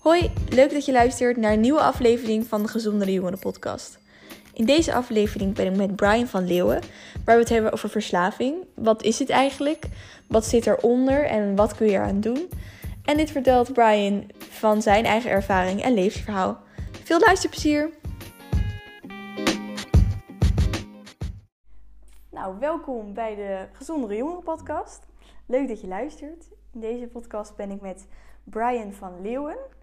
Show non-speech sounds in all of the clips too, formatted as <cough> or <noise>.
Hoi, leuk dat je luistert naar een nieuwe aflevering van de Gezondere Jongeren podcast. In deze aflevering ben ik met Brian van Leeuwen, waar we het hebben over verslaving. Wat is het eigenlijk? Wat zit eronder en wat kun je eraan doen? En dit vertelt Brian van zijn eigen ervaring en levensverhaal. Veel luisterplezier! Nou, welkom bij de Gezondere Jongeren podcast. Leuk dat je luistert. In deze podcast ben ik met Brian van Leeuwen.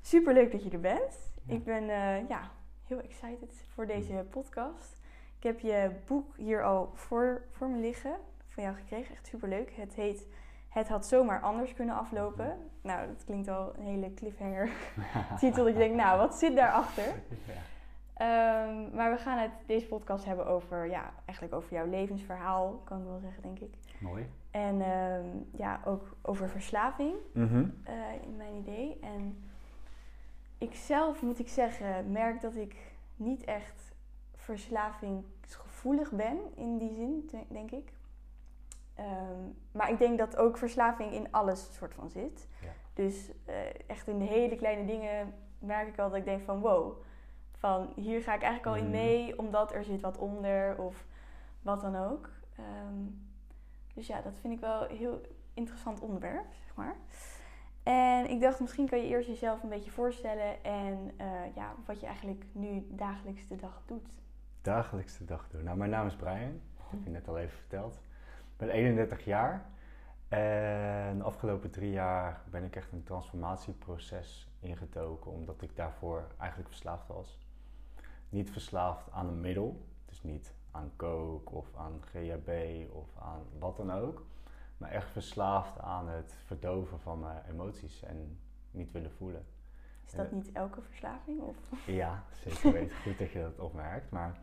Super leuk dat je er bent. Ik ben uh, ja, heel excited voor deze podcast. Ik heb je boek hier al voor, voor me liggen, van jou gekregen. Echt super leuk. Het heet Het had zomaar anders kunnen aflopen. Nou, dat klinkt al een hele cliffhanger <laughs> <laughs> titel. dat je denkt, nou, wat zit daarachter? <laughs> Um, maar we gaan het deze podcast hebben over, ja, eigenlijk over jouw levensverhaal, kan ik wel zeggen, denk ik. Mooi. En um, ja, ook over verslaving, mm -hmm. uh, in mijn idee. En ik zelf, moet ik zeggen, merk dat ik niet echt verslavingsgevoelig ben, in die zin, denk ik. Um, maar ik denk dat ook verslaving in alles soort van zit. Ja. Dus uh, echt in de hele kleine dingen merk ik al dat ik denk van wow van hier ga ik eigenlijk al in mhm. mee, omdat er zit wat onder of wat dan ook. Um, dus ja, dat vind ik wel een heel interessant onderwerp, zeg maar. En ik dacht, misschien kan je eerst jezelf een beetje voorstellen en uh, ja, wat je eigenlijk nu dagelijks de dag doet. Dagelijks de dag doen. Nou, mijn naam is Brian. Dat heb je net al even verteld. Ik ben 31 jaar. En de afgelopen drie jaar ben ik echt een transformatieproces ingetoken, omdat ik daarvoor eigenlijk verslaafd was niet verslaafd aan een middel. Dus niet aan coke of aan GHB of aan wat dan ook. Maar echt verslaafd aan het verdoven van mijn emoties en niet willen voelen. Is dat niet elke verslaving? Of? <laughs> Ja, zeker weten. Goed dat je dat opmerkt. Maar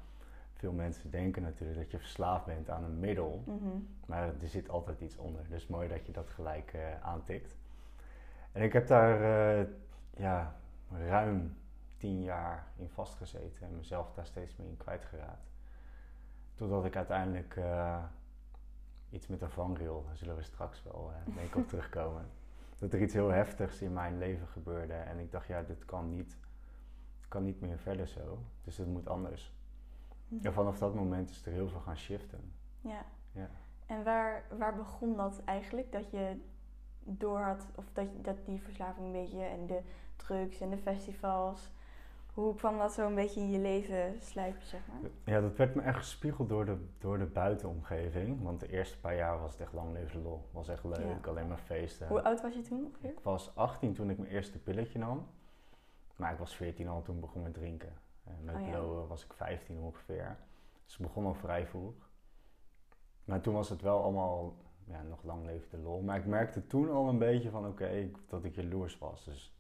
veel mensen denken natuurlijk dat je verslaafd bent aan een middel. Mhm. Maar er zit altijd iets onder. Dus mooi dat je dat gelijk uh, aantikt. En ik heb daar uh, ja, ruim tien jaar in vastgezeten en mezelf daar steeds meer in kwijtgeraakt. Totdat ik uiteindelijk uh, iets met een vangrail, daar zullen we straks wel uh, denk ik op terugkomen. <laughs> Dat er iets heel heftigs in mijn leven gebeurde en ik dacht, ja, dit kan niet, kan niet meer verder zo. Dus het moet anders. Mhm. En vanaf dat moment is er heel veel gaan shiften. Ja. ja. En waar, waar begon dat eigenlijk? Dat je door had, of dat, dat die verslaving een beetje en de drugs en de festivals, hoe kwam dat zo een beetje in je leven sluipen, zeg maar? Ja, dat werd me echt gespiegeld door de, door de buitenomgeving. Want de eerste paar jaar was het echt lang leven lol. Was echt leuk, alleen maar feesten. Hoe oud was je toen ongeveer? Ik was 18 toen ik mijn eerste pilletje nam. Maar ik was 14 al toen begon met drinken. En met oh, was ik 15 ongeveer. Dus ik begon al vrij vroeg. Maar toen was het wel allemaal ja, nog lang levende lol. Maar ik merkte toen al een beetje van oké, dat ik jaloers was. Dus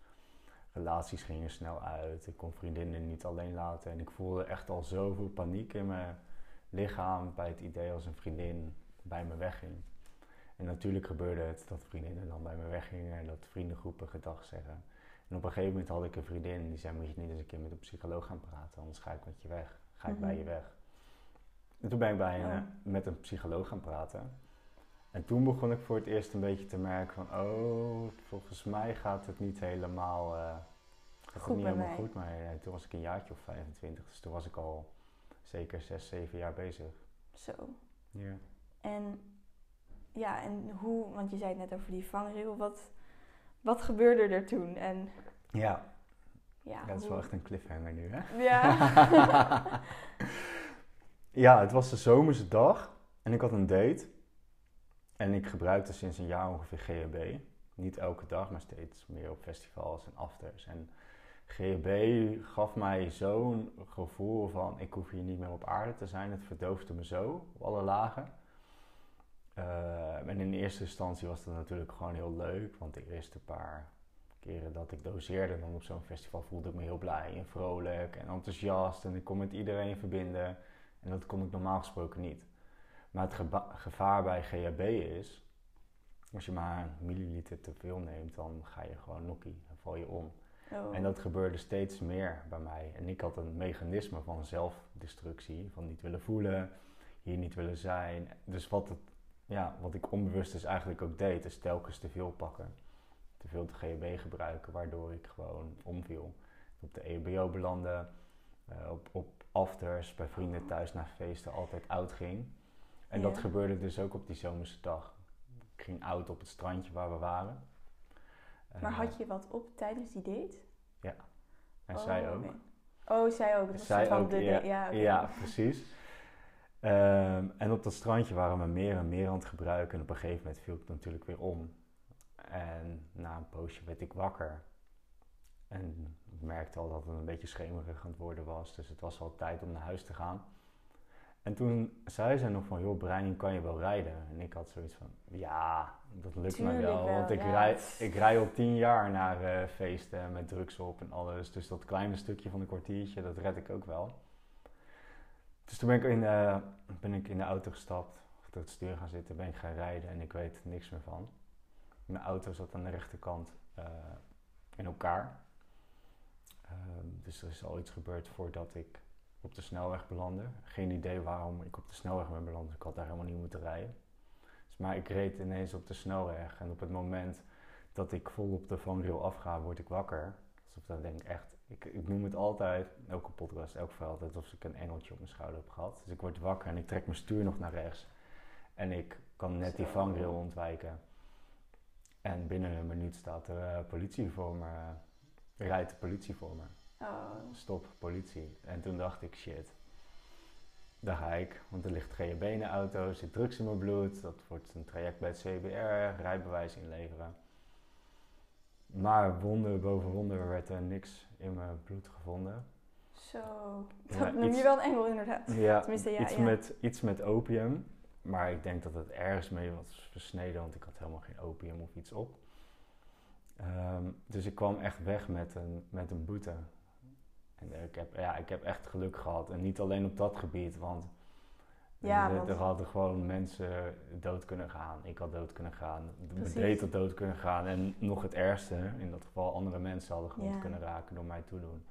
relaties gingen snel uit. Ik kon vriendinnen niet alleen laten. En ik voelde echt al zoveel paniek in mijn lichaam bij het idee als een vriendin bij me wegging. En natuurlijk gebeurde het dat vriendinnen dan bij me weggingen en dat vriendengroepen gedag zeggen. En op een gegeven moment had ik een vriendin die zei: Moet je niet eens een keer met een psycholoog gaan praten, anders ga ik met je weg. Ga ik bij mhm. je weg. En toen ben ik bij een, oh. met een psycholoog gaan praten. En toen begon ik voor het eerst een beetje te merken van, oh, volgens mij gaat het niet helemaal, uh, gaat goed het niet helemaal goed. Maar ja, toen was ik een jaartje of 25, dus toen was ik al zeker 6, 7 jaar bezig. Zo. Ja. En ja, en hoe, want je zei het net over die vangrail, wat, wat gebeurde er toen? En, ja. Ja, dat is wel echt een cliffhanger nu, hè? Ja. <laughs> ja, het was de zomerse dag en ik had een date. En ik gebruikte sinds een jaar ongeveer GHB. Niet elke dag, maar steeds meer op festivals en afters. En GHB gaf mij zo'n gevoel van ik hoef hier niet meer op aarde te zijn. Het verdoofde me zo op alle lagen. Uh, en in eerste instantie was dat natuurlijk gewoon heel leuk. Want de eerste paar keren dat ik doseerde dan op zo'n festival voelde ik me heel blij en vrolijk en enthousiast. En ik kon met iedereen verbinden. En dat kon ik normaal gesproken niet. Maar het gevaar bij GHB is, als je maar een milliliter te veel neemt, dan ga je gewoon nokkie, dan val je om. Oh. En dat gebeurde steeds meer bij mij. En ik had een mechanisme van zelfdestructie, van niet willen voelen, hier niet willen zijn. Dus wat, het, ja, wat ik onbewust dus eigenlijk ook deed, is telkens te veel pakken. te veel te GHB gebruiken, waardoor ik gewoon omviel. Op de EHBO belandde, uh, op, op afters, bij vrienden thuis naar feesten, altijd oud ging. En dat gebeurde dus ook op die zomerse dag. Ik ging oud op het strandje waar we waren. Maar had je wat op tijdens die date? Ja, en oh, zij ook. Oh, zij ook. Dat zij ook, de, ja, ja, ja, precies. Ehm, en op dat strandje waren we meer en meer aan het gebruiken. En op een gegeven moment viel ik natuurlijk weer om. En na een poosje werd ik wakker. En ik merkte al dat het een beetje schemerig aan het worden was. Dus het was al tijd om naar huis te gaan. En toen zei ze nog van, joh Brian, kan je wel rijden? En ik had zoiets van, ja, dat lukt me wel. Want ik, rij, ik rij al tien jaar naar uh, feesten met drugs op en alles. Dus dat kleine stukje van een kwartiertje, dat red ik ook wel. Dus toen ben ik in, uh, ben ik in de auto gestapt, achter het stuur gaan zitten, ben ik gaan rijden en ik weet niks meer van. Mijn auto zat aan de rechterkant uh, in elkaar. Ehm, dus er is al iets gebeurd voordat ik op de snelweg belandde. Geen idee waarom ik op de snelweg ben beland. Ik had daar helemaal niet moeten rijden. Dus, maar ik reed ineens op de snelweg. En op het moment dat ik vol op de vangrail afga, word ik wakker. Alsof dat denk ik echt... Ik, ik noem het altijd, elke podcast, elk verhaal, altijd alsof ik een engeltje op mijn schouder heb gehad. Dus ik word wakker en ik trek mijn stuur nog naar rechts. En ik kan net die vangrail ontwijken. En binnen een minuut staat er uh, politie voor me. rijdt de politie voor me. Oh. Stop, politie. En toen dacht ik, shit, daar ga ik. Want er ligt GHB in de auto, zit drugs in mijn bloed. Dat wordt een traject bij het CBR, rijbewijs inleveren. Maar wonder boven wonder werd er niks in mijn bloed gevonden. Zo, dat noem je wel een engel inderdaad. Ja, Tenminste, ja, iets, Met, iets met opium. Maar ik denk dat het ergens mee was versneden, want ik had helemaal geen opium of iets op. Um, dus ik kwam echt weg met een, met een boete. En ik heb, ja, ik heb echt geluk gehad. En niet alleen op dat gebied, want, ja, er, hadden gewoon mensen dood kunnen gaan. Ik had dood kunnen gaan. Bedreed had dood kunnen gaan. En nog het ergste, in dat geval andere mensen hadden gewond kunnen raken door mij toedoen.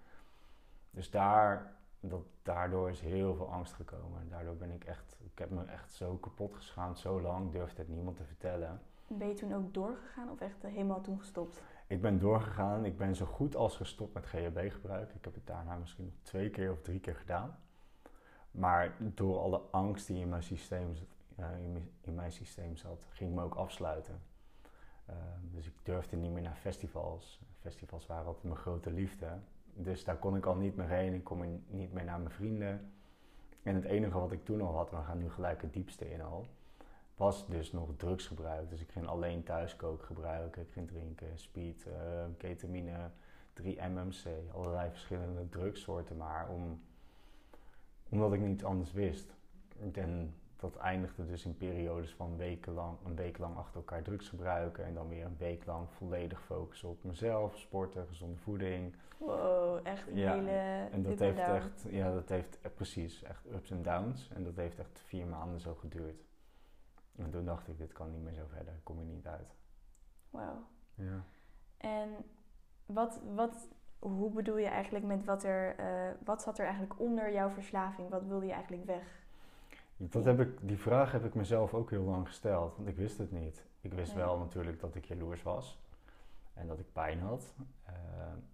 Dus daar, dat, daardoor is heel veel angst gekomen. En daardoor ben ik echt, ik heb me echt zo kapot geschaamd, zo lang, durfde het niemand te vertellen. Ben je toen ook doorgegaan of echt helemaal toen gestopt? Ik ben doorgegaan. Ik ben zo goed als gestopt met GHB-gebruik. Ik heb het daarna misschien nog twee keer of drie keer gedaan. Maar door alle angst die in mijn systeem, in mijn systeem zat, ging ik me ook afsluiten. Ehm, dus ik durfde niet meer naar festivals. Festivals waren altijd mijn grote liefde. Dus daar kon ik al niet meer heen. Ik kon niet meer naar mijn vrienden. En het enige wat ik toen al had, we gaan nu gelijk het diepste in al was dus nog drugsgebruik. Dus ik ging alleen thuiskook gebruiken. Ik ging drinken, speed, uh, ketamine, 3-MMC, allerlei verschillende drugssoorten maar. Om, omdat ik niets anders wist. En dat eindigde dus in periodes van wekenlang, een week lang achter elkaar drugs gebruiken. En dan weer een week lang volledig focussen op mezelf, sporten, gezonde voeding. Wow, echt een hele En dat heeft echt, ja, dat heeft precies echt ups en downs. En dat heeft echt vier maanden zo geduurd. En toen dacht ik, dit kan niet meer zo verder, ik kom er niet uit. Wauw. Ja. En wat, wat, hoe bedoel je eigenlijk met wat er, uh, wat zat er eigenlijk onder jouw verslaving? Wat wilde je eigenlijk weg? Dat heb ik, die vraag heb ik mezelf ook heel lang gesteld, want ik wist het niet. Ik wist wel natuurlijk dat ik jaloers was en dat ik pijn had. Uh,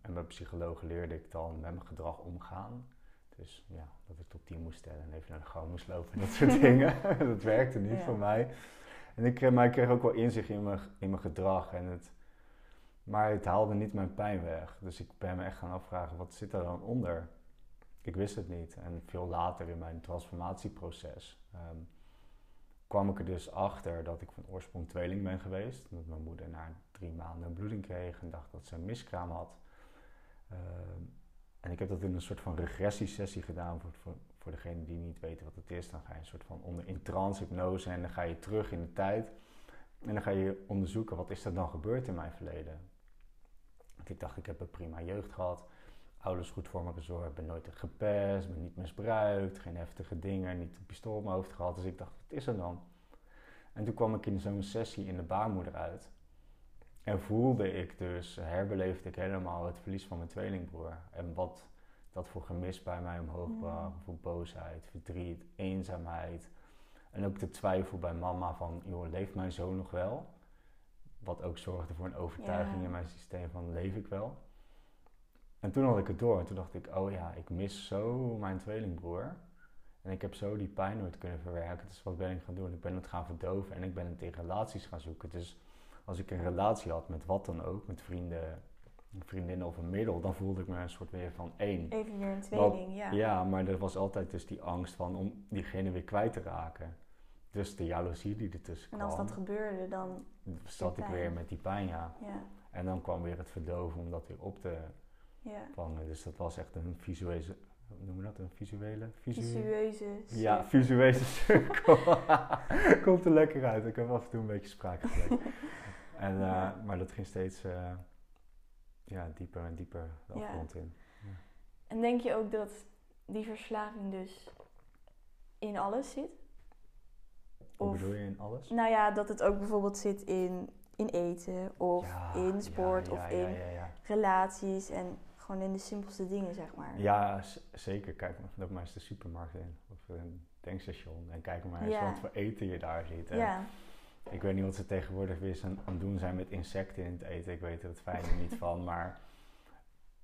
en bij psychologen leerde ik dan met mijn gedrag omgaan. Dus ja, dat ik tot tien moest stellen en even naar de gang moest lopen en dat soort <laughs> dingen. <laughs> dat werkte niet voor mij. En ik, maar ik kreeg ook wel inzicht in mijn, in mijn gedrag. En het, maar het haalde niet mijn pijn weg. Dus ik ben me echt gaan afvragen, wat zit er dan onder? Ik wist het niet. En veel later in mijn transformatieproces ehm, kwam ik er dus achter dat ik van oorsprong tweeling ben geweest. Dat mijn moeder na drie maanden een bloeding kreeg en dacht dat ze een miskraam had. Ehm, en ik heb dat in een soort van regressiesessie gedaan voor, voor, voor degene die niet weten wat het is. Dan ga je een soort van onder in trance hypnose en dan ga je terug in de tijd. En dan ga je onderzoeken wat is er dan gebeurd in mijn verleden. Want ik dacht, ik heb een prima jeugd gehad. Ouders goed voor me gezorgd, ben nooit gepest, ben niet misbruikt, geen heftige dingen, niet een pistool op mijn hoofd gehad. Dus ik dacht, wat is er dan? En toen kwam ik in zo'n sessie in de baarmoeder uit. En voelde ik dus, herbeleefde ik helemaal het verlies van mijn tweelingbroer. En wat dat voor gemis bij mij omhoog bracht. Voor boosheid, verdriet, eenzaamheid. En ook de twijfel bij mama van, joh, leeft mijn zoon nog wel? wat ook zorgde voor een overtuiging Ja. in mijn systeem van leef ik wel. En toen had ik het door en toen dacht ik, oh ja, ik mis zo mijn tweelingbroer. En ik heb zo die pijn nooit kunnen verwerken. Dus wat ben ik gaan doen? Ik ben het gaan verdoven en ik ben het in relaties gaan zoeken. Dus als ik een relatie had met wat dan ook, met vrienden, vriendinnen of een middel, dan voelde ik me een soort weer van één. Even weer een tweeling, ja. Ja, maar er was altijd dus die angst van om diegene weer kwijt te raken. Dus de jaloezie die ertussen En kwam, als dat gebeurde, dan... zat ik weer met die pijn, ja. Ja, En dan kwam weer het verdoven om dat weer op te ja. vangen. Dus dat was echt een visuele, noemen we dat? Een visuele? visu- Visueuze... Ja, visuele cirkel. <laughs> Komt er lekker uit. Ik heb af en toe een beetje spraakgebrek. <laughs> en, eh. Maar dat ging steeds eh, ja, dieper en dieper de afgrond in. En denk je ook dat die verslaving dus in alles zit? Hoe Of, bedoel je in alles? nou ja, dat het ook bijvoorbeeld zit in, in eten of Ja, in sport ja, of in relaties en gewoon in de simpelste dingen, zeg maar. Ja, zeker. Kijk, loop maar eens de supermarkt in of een tankstation en kijk maar eens wat voor eten je daar ziet. En Ja, Ik weet niet wat ze tegenwoordig weer aan aan het doen zijn met insecten in het eten. Ik weet er het fijne <laughs> niet van, maar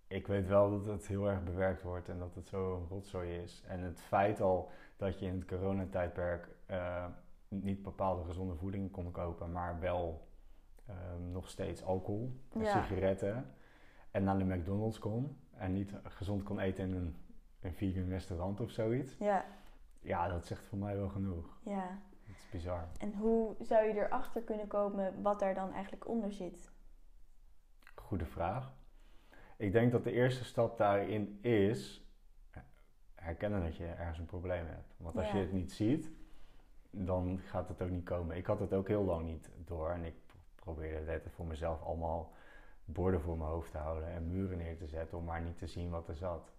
ik weet wel dat het heel erg bewerkt wordt en dat het zo een rotzooi is. En het feit al dat je in het coronatijdperk eh niet bepaalde gezonde voeding kon kopen, maar wel ehm, nog steeds alcohol en Ja. sigaretten en naar de McDonald's kon en niet gezond kon eten in een, een vegan restaurant of zoiets. ja, Ja, dat zegt voor mij wel genoeg. ja. Het is bizar. En hoe zou je erachter kunnen komen wat daar dan eigenlijk onder zit? Goede vraag. Ik denk dat de eerste stap daarin is herkennen dat je ergens een probleem hebt. Want als Ja. je het niet ziet, dan gaat het ook niet komen. Ik had het ook heel lang niet door en ik probeerde het voor mezelf allemaal borden voor mijn hoofd te houden en muren neer te zetten om maar niet te zien wat er zat.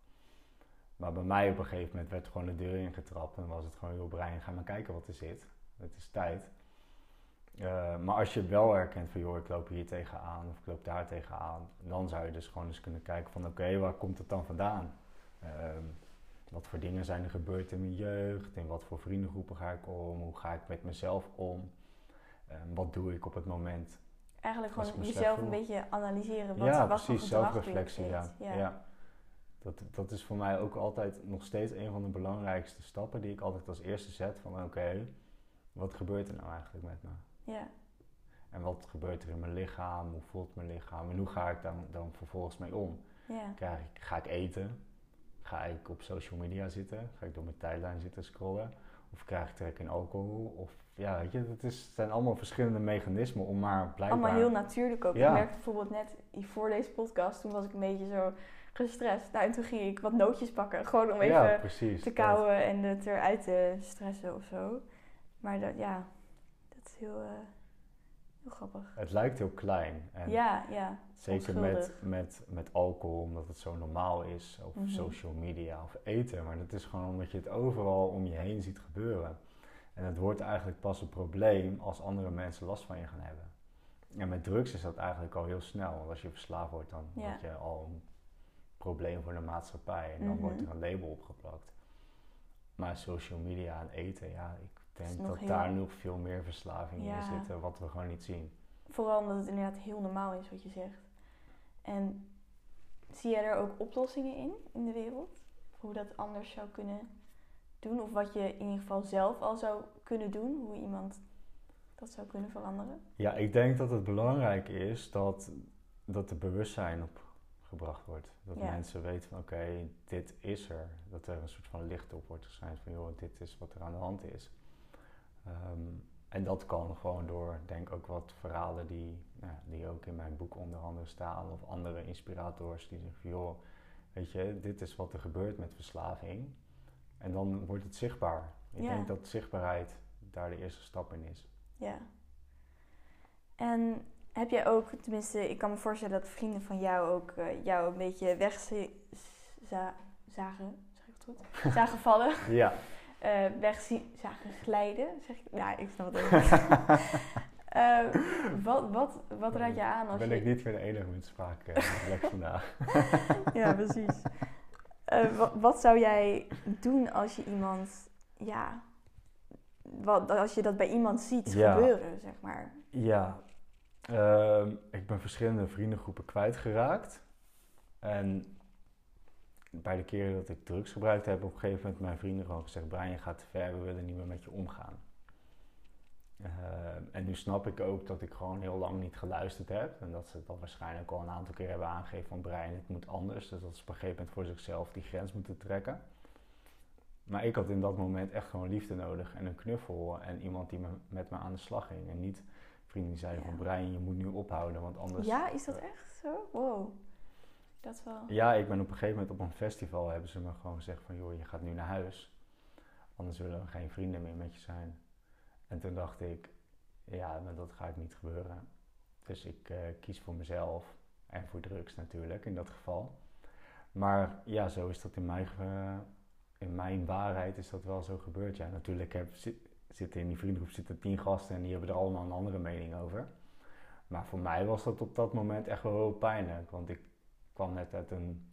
Maar bij mij op een gegeven moment werd gewoon de deur ingetrapt en was het gewoon heel brein, ga maar kijken wat er zit. Het is tijd. Eh, maar als je wel herkent van joh, ik loop hier tegenaan of ik loop daar tegenaan, dan zou je dus gewoon eens kunnen kijken van oké, waar komt het dan vandaan? Ehm, wat voor dingen zijn er gebeurd in mijn jeugd? In wat voor vriendengroepen ga ik om? Hoe ga ik met mezelf om? Ehm, wat doe ik op het moment? Eigenlijk gewoon jezelf een beetje analyseren. Wat, ja, wat precies, zelfreflectie. Ja. verricht. Ja. Dat, dat is voor mij ook altijd nog steeds een van de belangrijkste stappen die ik altijd als eerste zet. Van oké, wat gebeurt er nou eigenlijk met me? ja. En wat gebeurt er in mijn lichaam? Hoe voelt mijn lichaam? En hoe ga ik dan, dan vervolgens mee om? ja. Krijg ik, ga ik eten? Ga ik op social media zitten? Ga ik door mijn tijdlijn zitten scrollen? Of krijg ik trek in alcohol? Of ja, weet je, het, is, zijn allemaal verschillende mechanismen om maar blijkbaar... Allemaal heel natuurlijk ook. Ja. Ik merkte bijvoorbeeld net voor deze podcast, toen was ik een beetje zo gestrest. Nou, en toen ging ik wat nootjes pakken. Gewoon om even ja, precies. te dat. kauwen en het eruit te stressen of zo. Maar dat, ja, dat is heel, eh, heel grappig. Het lijkt heel klein. En ja, ja. zeker onschuldig. met, met, met alcohol, omdat het zo normaal is. Of Mhm. social media of eten. Maar dat is gewoon omdat je het overal om je heen ziet gebeuren. En het wordt eigenlijk pas een probleem als andere mensen last van je gaan hebben. En met drugs is dat eigenlijk al heel snel. Want als je verslaafd wordt, dan Ja. word je al een probleem voor de maatschappij. En dan Mhm. wordt er een label opgeplakt. Maar social media en eten, ja, ik denk dat heel- daar nog veel meer verslavingen Ja. in zitten, wat we gewoon niet zien. Vooral omdat het inderdaad heel normaal is wat je zegt. En zie jij er ook oplossingen in, in de wereld? Hoe dat anders zou kunnen doen? Of wat je in ieder geval zelf al zou kunnen doen? Hoe iemand dat zou kunnen veranderen? Ja, ik denk dat het belangrijk is dat, dat er bewustzijn op gebracht wordt. Dat Ja. mensen weten van oké, dit is er. Dat er een soort van licht op wordt geschijnd van joh, dit is wat er aan de hand is. Ehm, en dat kan gewoon door, denk ik ook wat verhalen die, nou, die ook in mijn boek onder andere staan. Of andere inspirators die zeggen joh, weet je, dit is wat er gebeurt met verslaving. En dan wordt het zichtbaar. Ik Ja. denk dat zichtbaarheid daar de eerste stap in is. Ja. En heb jij ook, tenminste, ik kan me voorstellen dat vrienden van jou ook eh, jou een beetje wegzagen, zeg ik het goed? <laughs> Zagen vallen, Ja. Eh weg zien- zagen glijden, zeg ik? Ja, ik snap het ook niet. <laughs> Eh, wat, wat, wat raad je aan als ben je... ik niet meer de enige met spraak uh, vandaag. <laughs> Ja, precies. Eh, wat, wat zou jij doen als je iemand, ja, wat, als je dat bij iemand ziet Ja. gebeuren, zeg maar? Ja, Ehm, ik ben verschillende vriendengroepen kwijtgeraakt. En bij de keren dat ik drugs gebruikt heb, op een gegeven moment mijn vrienden gewoon gezegd: Brian, je gaat te ver, we willen niet meer met je omgaan. Ehm, en nu snap ik ook dat ik gewoon heel lang niet geluisterd heb. En dat ze dat waarschijnlijk al een aantal keer hebben aangegeven van Brian, het moet anders. Dus dat ze op een gegeven moment voor zichzelf die grens moeten trekken. Maar ik had in dat moment echt gewoon liefde nodig en een knuffel en iemand die me, met me aan de slag ging. En niet vrienden die zeiden van Brian, je moet nu ophouden, want anders... Ja, is dat echt zo? Wow. Dat wel... Ja, ik ben op een gegeven moment op een festival, hebben ze me gewoon gezegd van joh, je gaat nu naar huis. Anders willen we geen vrienden meer met je zijn. En toen dacht ik, ja, maar dat gaat niet gebeuren. Dus ik uh, kies voor mezelf en voor drugs natuurlijk in dat geval. Maar ja, zo is dat in mijn, in mijn waarheid is dat wel zo gebeurd. Ja, natuurlijk heb, zitten in die vriendengroep zitten tien gasten en die hebben er allemaal een andere mening over. Maar voor mij was dat op dat moment echt wel heel pijnlijk. Want ik kwam net uit een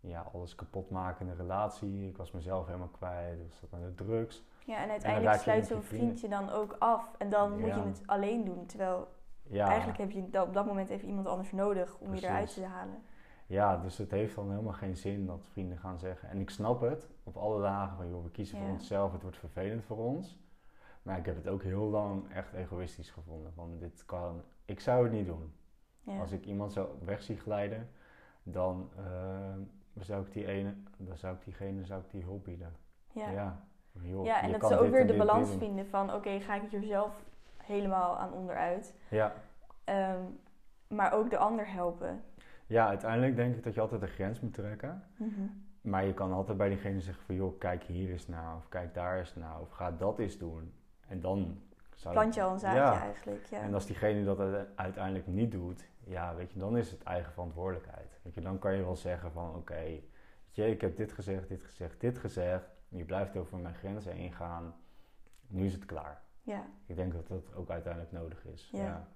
ja, alles kapotmakende relatie. Ik was mezelf helemaal kwijt. Ik zat aan de drugs. Ja, en uiteindelijk sluit zo'n vriendje dan ook af. En dan moet je het alleen doen. Terwijl ja. eigenlijk heb je op dat moment even iemand anders nodig om je eruit te halen. Ja, dus het heeft dan helemaal geen zin dat vrienden gaan zeggen. En ik snap het op alle dagen van, joh, we kiezen voor onszelf, het wordt vervelend voor ons. Maar ik heb het ook heel lang echt egoïstisch gevonden. Van dit kan, ik zou het niet doen. Als ik iemand zou weg zie glijden, dan uh, zou ik die ene, dan zou ik diegene zou ik die hulp bieden. Ja. Ja, ja en dat ze ook weer de balans vinden van oké, ga ik hier zelf helemaal aan onderuit. Ja. Um, maar ook de ander helpen. Ja, uiteindelijk denk ik dat je altijd een grens moet trekken. Mm Maar je kan altijd bij diegene zeggen van joh, kijk hier eens naar of kijk daar eens naar of ga dat eens doen. En dan zou Plant je al een zaadje eigenlijk, ja. En als diegene dat uiteindelijk niet doet, ja, weet je, dan is het eigen verantwoordelijkheid. Weet je, dan kan je wel zeggen van oké, okay, je, ik heb dit gezegd, dit gezegd, dit gezegd. Je blijft over mijn grenzen heen gaan. Nu is het klaar. Ja. Ik denk dat dat ook uiteindelijk nodig is. Ja. ja.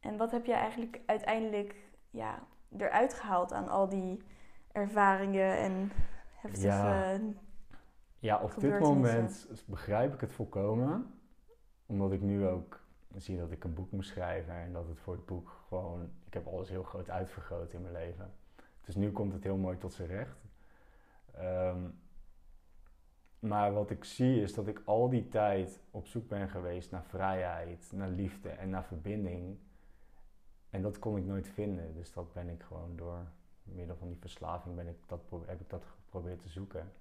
En wat heb je eigenlijk uiteindelijk ja, eruit gehaald aan al die ervaringen en heftige ja. ja, op dit moment begrijp ik het volkomen. Omdat ik nu ook zie dat ik een boek moet schrijven en dat het voor het boek gewoon... Ik heb alles heel groot uitvergroot in mijn leven. Dus nu komt het heel mooi tot zijn recht. Ehm, maar wat ik zie is dat ik al die tijd op zoek ben geweest naar vrijheid, naar liefde en naar verbinding. En dat kon ik nooit vinden. Dus dat ben ik gewoon door middel van die verslaving ben ik dat, heb ik dat geprobeerd te zoeken.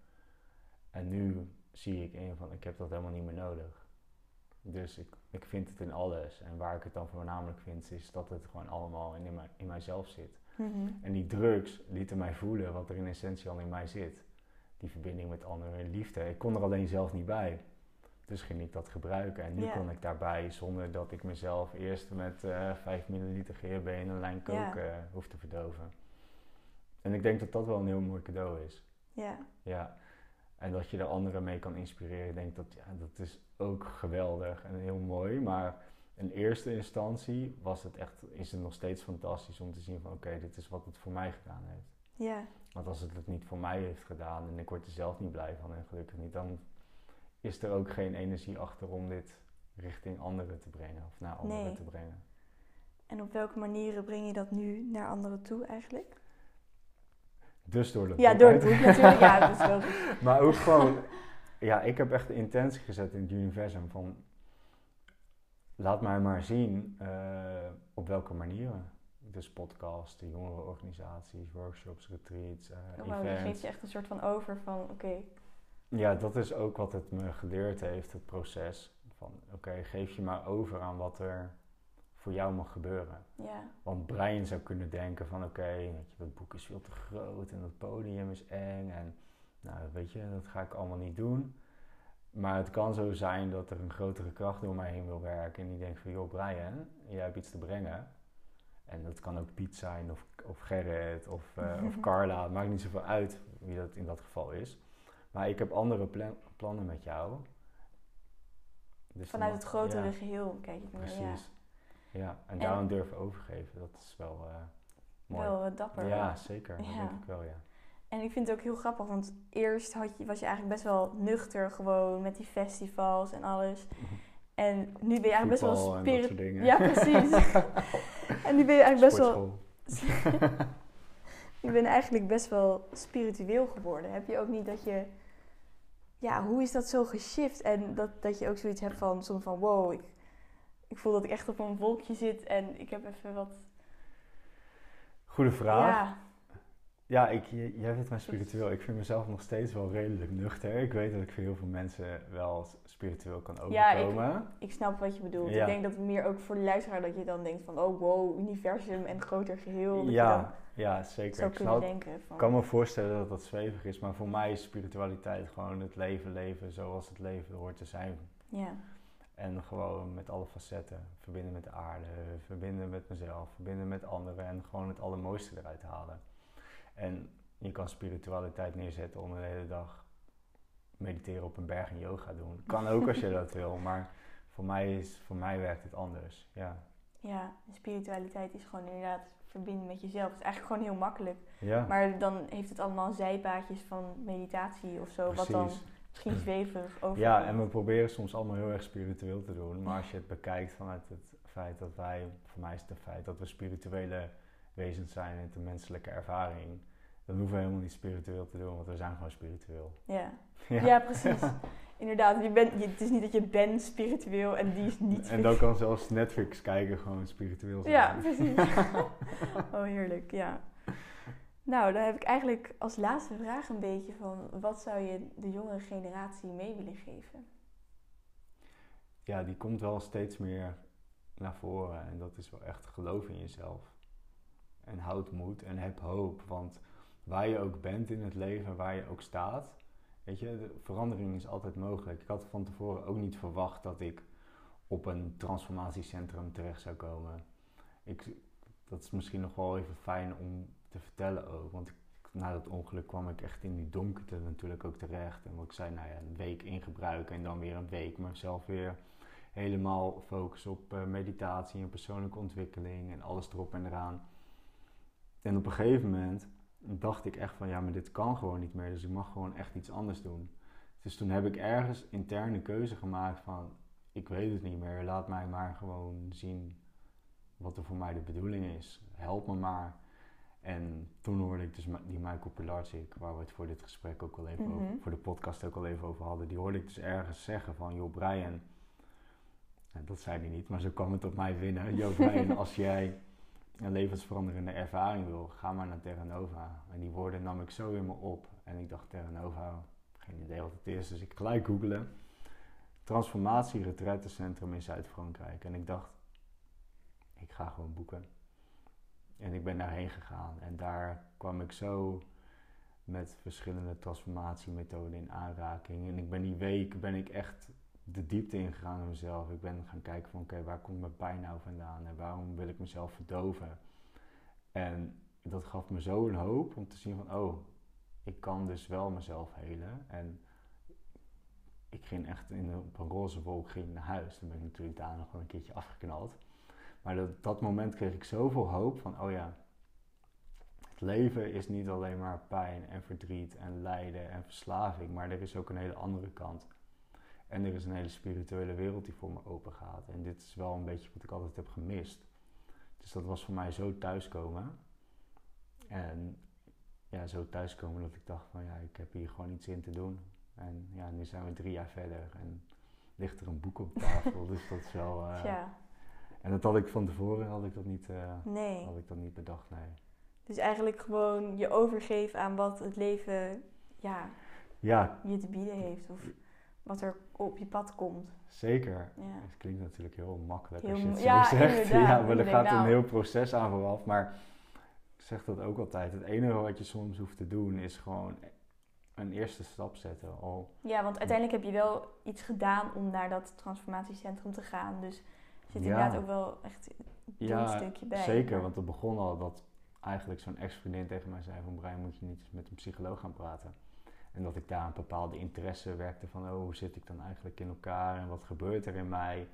En nu zie ik in van ik heb dat helemaal niet meer nodig. Dus ik, ik vind het in alles. En waar ik het dan voornamelijk vind, is dat het gewoon allemaal in, in mijzelf zit. Mhm. En die drugs lieten mij voelen wat er in essentie al in mij zit. Die verbinding met anderen, liefde. Ik kon er alleen zelf niet bij. Dus ging ik dat gebruiken. En nu kon ik daarbij zonder dat ik mezelf eerst met uh, eh, 5 milliliter GHB in een lijn koken ja. hoef te verdoven. En ik denk dat dat wel een heel mooi cadeau is. Ja. Ja. En dat je er anderen mee kan inspireren. Ik denk dat ja, dat is ook geweldig en heel mooi. Maar in eerste instantie was het echt, is het nog steeds fantastisch om te zien van oké, dit is wat het voor mij gedaan heeft. Ja. Want als het het niet voor mij heeft gedaan en ik word er zelf niet blij van en gelukkig niet, dan is er ook geen energie achter om dit richting anderen te brengen of naar anderen te brengen. En op welke manieren breng je dat nu naar anderen toe eigenlijk? Dus door het Ja, door het boek natuurlijk. Ja, dat is wel <laughs> Maar ook gewoon, ja, ik heb echt de intentie gezet in het universum van laat mij maar zien uh, op welke manieren. Dus podcasts, jongerenorganisaties, workshops, retreats, uh, oh, events. Geeft je echt een soort van over van oké, ja, dat is ook wat het me geleerd heeft, het proces. Van oké, geef je maar over aan wat er voor jou mag gebeuren. Ja. Want Brian zou kunnen denken van oké, okay, dat boek is veel te groot en dat podium is eng en nou weet je, dat ga ik allemaal niet doen. Maar het kan zo zijn dat er een grotere kracht door mij heen wil werken en die denkt van joh Brian, jij hebt iets te brengen. En dat kan ook Piet zijn of, of Gerrit of, uh, <laughs> of Carla, het maakt niet zoveel uit wie dat in dat geval is. Maar ik heb andere plannen met jou. Dus Vanuit het grotere geheel kijk ik naar. Precies. Ja, ja. en, daarom durven overgeven, dat is wel uh, mooi. Wel uh, dapper. Ja, zeker. Dat denk ik wel, ja. En ik vind het ook heel grappig, want eerst had je, was je eigenlijk best wel nuchter gewoon met die festivals en alles. <laughs> En nu ben je eigenlijk best wel spiritueel. dingen. Ja, precies. <laughs> <laughs> en nu ben je eigenlijk best wel. Je bent eigenlijk best wel spiritueel geworden. Heb je ook niet dat je... Ja, hoe is dat zo geshift? En dat, dat je ook zoiets hebt van soms van... Wow, ik, ik voel dat ik echt op een wolkje zit en ik heb even wat... Goede vraag. Ja, Ja, ik, jij vindt mij spiritueel. Ik vind mezelf nog steeds wel redelijk nuchter. Ik weet dat ik voor heel veel mensen wel spiritueel kan Ja, ik- overkomen. ik snap wat je bedoelt. Ja. Ik denk dat het meer ook voor de luisteraar dat je dan denkt van... Oh, wow, universum en groter geheel. Dat Ja, ja, zeker. zou Ik snap, denken van... ik kan me voorstellen dat dat zwevig is, maar voor mij is spiritualiteit gewoon het leven leven zoals het leven hoort te zijn. Ja, En gewoon met alle facetten. Verbinden met de aarde, verbinden met mezelf, verbinden met anderen en gewoon het allermooiste eruit halen. En je kan spiritualiteit neerzetten om de hele dag mediteren op een berg en yoga doen. Kan <laughs> ook als je dat wil, maar voor mij, is, voor mij werkt het anders. Ja. ja, spiritualiteit is gewoon inderdaad verbinden met jezelf. Het is eigenlijk gewoon heel makkelijk. Ja, Maar dan heeft het allemaal zijpaadjes van meditatie of zo. Wat dan precies. Misschien zweverig over. Ja, en we proberen soms allemaal heel erg spiritueel te doen. Maar als je het bekijkt vanuit het feit dat wij, voor mij is het feit dat we spirituele wezens zijn het een menselijke ervaring, dan hoeven we helemaal niet spiritueel te doen, want we zijn gewoon spiritueel. Ja, <laughs> Ja. ja. precies. Inderdaad, je bent, je, het is niet dat je bent spiritueel en die is niet En dan kan zelfs Netflix kijken gewoon spiritueel zijn. Ja, precies. <laughs> oh, heerlijk, ja. Nou, dan heb ik eigenlijk als laatste vraag een beetje van... Wat zou je de jongere generatie mee willen geven? ja, die komt wel steeds meer naar voren. En dat is wel echt geloof in jezelf. En houd moed en heb hoop. Want waar je ook bent in het leven, waar je ook staat, weet je, de verandering is altijd mogelijk. Ik had van tevoren ook niet verwacht dat ik op een transformatiecentrum terecht zou komen. Ik, dat is misschien nog wel even fijn om te vertellen ook. Want na dat ongeluk kwam ik echt in die donkerte natuurlijk ook terecht. En wat ik zei, nou ja, een week in en dan weer een week mezelf weer helemaal focussen op eh, meditatie en persoonlijke ontwikkeling en alles erop en eraan. En op een gegeven moment dacht ik echt van ja, maar dit kan gewoon niet meer, dus ik mag gewoon echt iets anders doen. Dus toen heb ik ergens interne keuze gemaakt van ik weet het niet meer, laat mij maar gewoon zien wat er voor mij de bedoeling is. Help me maar. En toen hoorde ik dus die Michael Pilarczyk, waar we het voor dit gesprek ook al even over, Mhm. voor de podcast ook al even over hadden, die hoorde ik dus ergens zeggen van joh Brian, dat zei hij niet, maar zo kwam het op mij binnen. Joh Brian, <laughs> als jij een levensveranderende ervaring wil, ga maar naar Terra Nova. En die woorden nam ik zo in me op. En ik dacht Terra Nova, geen idee wat het is, dus ik gelijk googelen. Transformatie Retrettencentrum in Zuid-Frankrijk. En ik dacht, ik ga gewoon boeken. En ik ben daarheen gegaan. En daar kwam ik zo met verschillende transformatiemethoden in aanraking. En ik ben die week ben ik echt de diepte ingegaan in mezelf. Ik ben gaan kijken van oké, waar komt mijn pijn nou vandaan? En waarom wil ik mezelf verdoven? En dat gaf me zo een hoop om te zien van oh, ik kan dus wel mezelf helen. En ik ging echt in op een roze wolk ging naar huis. Dan ben ik natuurlijk daar nog wel een keertje afgeknald. Maar dat, dat moment kreeg ik zoveel hoop van, oh ja, het leven is niet alleen maar pijn en verdriet en lijden en verslaving, maar er is ook een hele andere kant. En er is een hele spirituele wereld die voor me open gaat. En dit is wel een beetje wat ik altijd heb gemist. Dus dat was voor mij zo thuiskomen. En ja, zo thuiskomen dat ik dacht van ja, ik heb hier gewoon iets in te doen. En ja, nu zijn we drie jaar verder en ligt er een boek op tafel. <laughs> dus dat is wel... eh, Tja, en dat had ik van tevoren had ik dat niet, eh, nee. had ik dat niet bedacht, nee. Dus eigenlijk gewoon je overgeven aan wat het leven ja, Ja, je te bieden heeft. Of wat er op je pad komt. zeker. Ja. Het klinkt natuurlijk heel makkelijk Heel als je het mo- zo ja, zegt. <laughs> Ja, maar er gaat een heel proces aan vooraf. Maar ik zeg dat ook altijd. Het enige wat je soms hoeft te doen is gewoon een eerste stap zetten. Al, Ja, want uiteindelijk heb je wel iets gedaan om naar dat transformatiecentrum te gaan. Dus zit Ja. inderdaad ook wel echt een stukje bij. zeker. Want het begon al dat eigenlijk zo'n ex-vriendin tegen mij zei van... Brian, moet je niet eens met een psycholoog gaan praten? En dat ik daar een bepaalde interesse werkte van... oh, hoe zit ik dan eigenlijk in elkaar en wat gebeurt er in mij?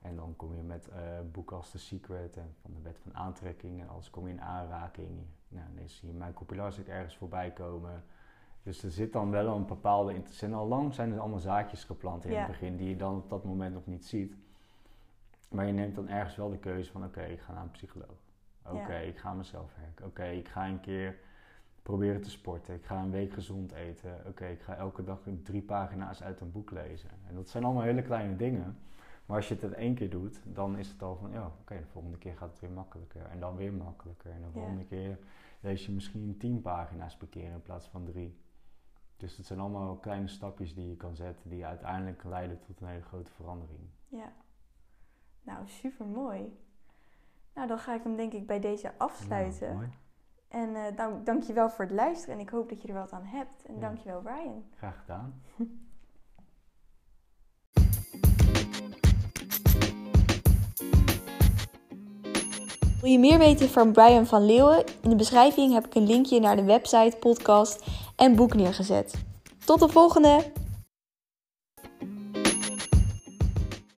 En dan kom je met eh, boeken als The Secret en van de wet van aantrekking... en alles kom je in aanraking. Nou, dan zie je Michael Pilarczyk ergens voorbij komen... Dus er zit dan wel een bepaalde interesse. En al lang zijn er allemaal zaadjes geplant in Ja. het begin die je dan op dat moment nog niet ziet. Maar je neemt dan ergens wel de keuze van oké, ik ga naar een psycholoog. Oké, Ja. ik ga mezelf werken. Oké, ik ga een keer proberen te sporten. Ik ga een week gezond eten. Oké, ik ga elke dag drie pagina's uit een boek lezen. En dat zijn allemaal hele kleine dingen. Maar als je het in één keer doet, dan is het al van, ja, oké, de volgende keer gaat het weer makkelijker. En dan weer makkelijker. En de Ja. volgende keer lees je misschien tien pagina's per keer in plaats van drie. Dus het zijn allemaal kleine stapjes die je kan zetten, die uiteindelijk leiden tot een hele grote verandering. Ja. Nou, super mooi. Nou, dan ga ik hem denk ik bij deze afsluiten. Nou, mooi. En eh dank, dank je wel voor het luisteren en ik hoop dat je er wat aan hebt. En Ja. dank je wel, Brian. Graag gedaan. <laughs> Wil je meer weten van Brian van Leeuwen? In de beschrijving heb ik een linkje naar de website, podcast en boek neergezet. Tot de volgende!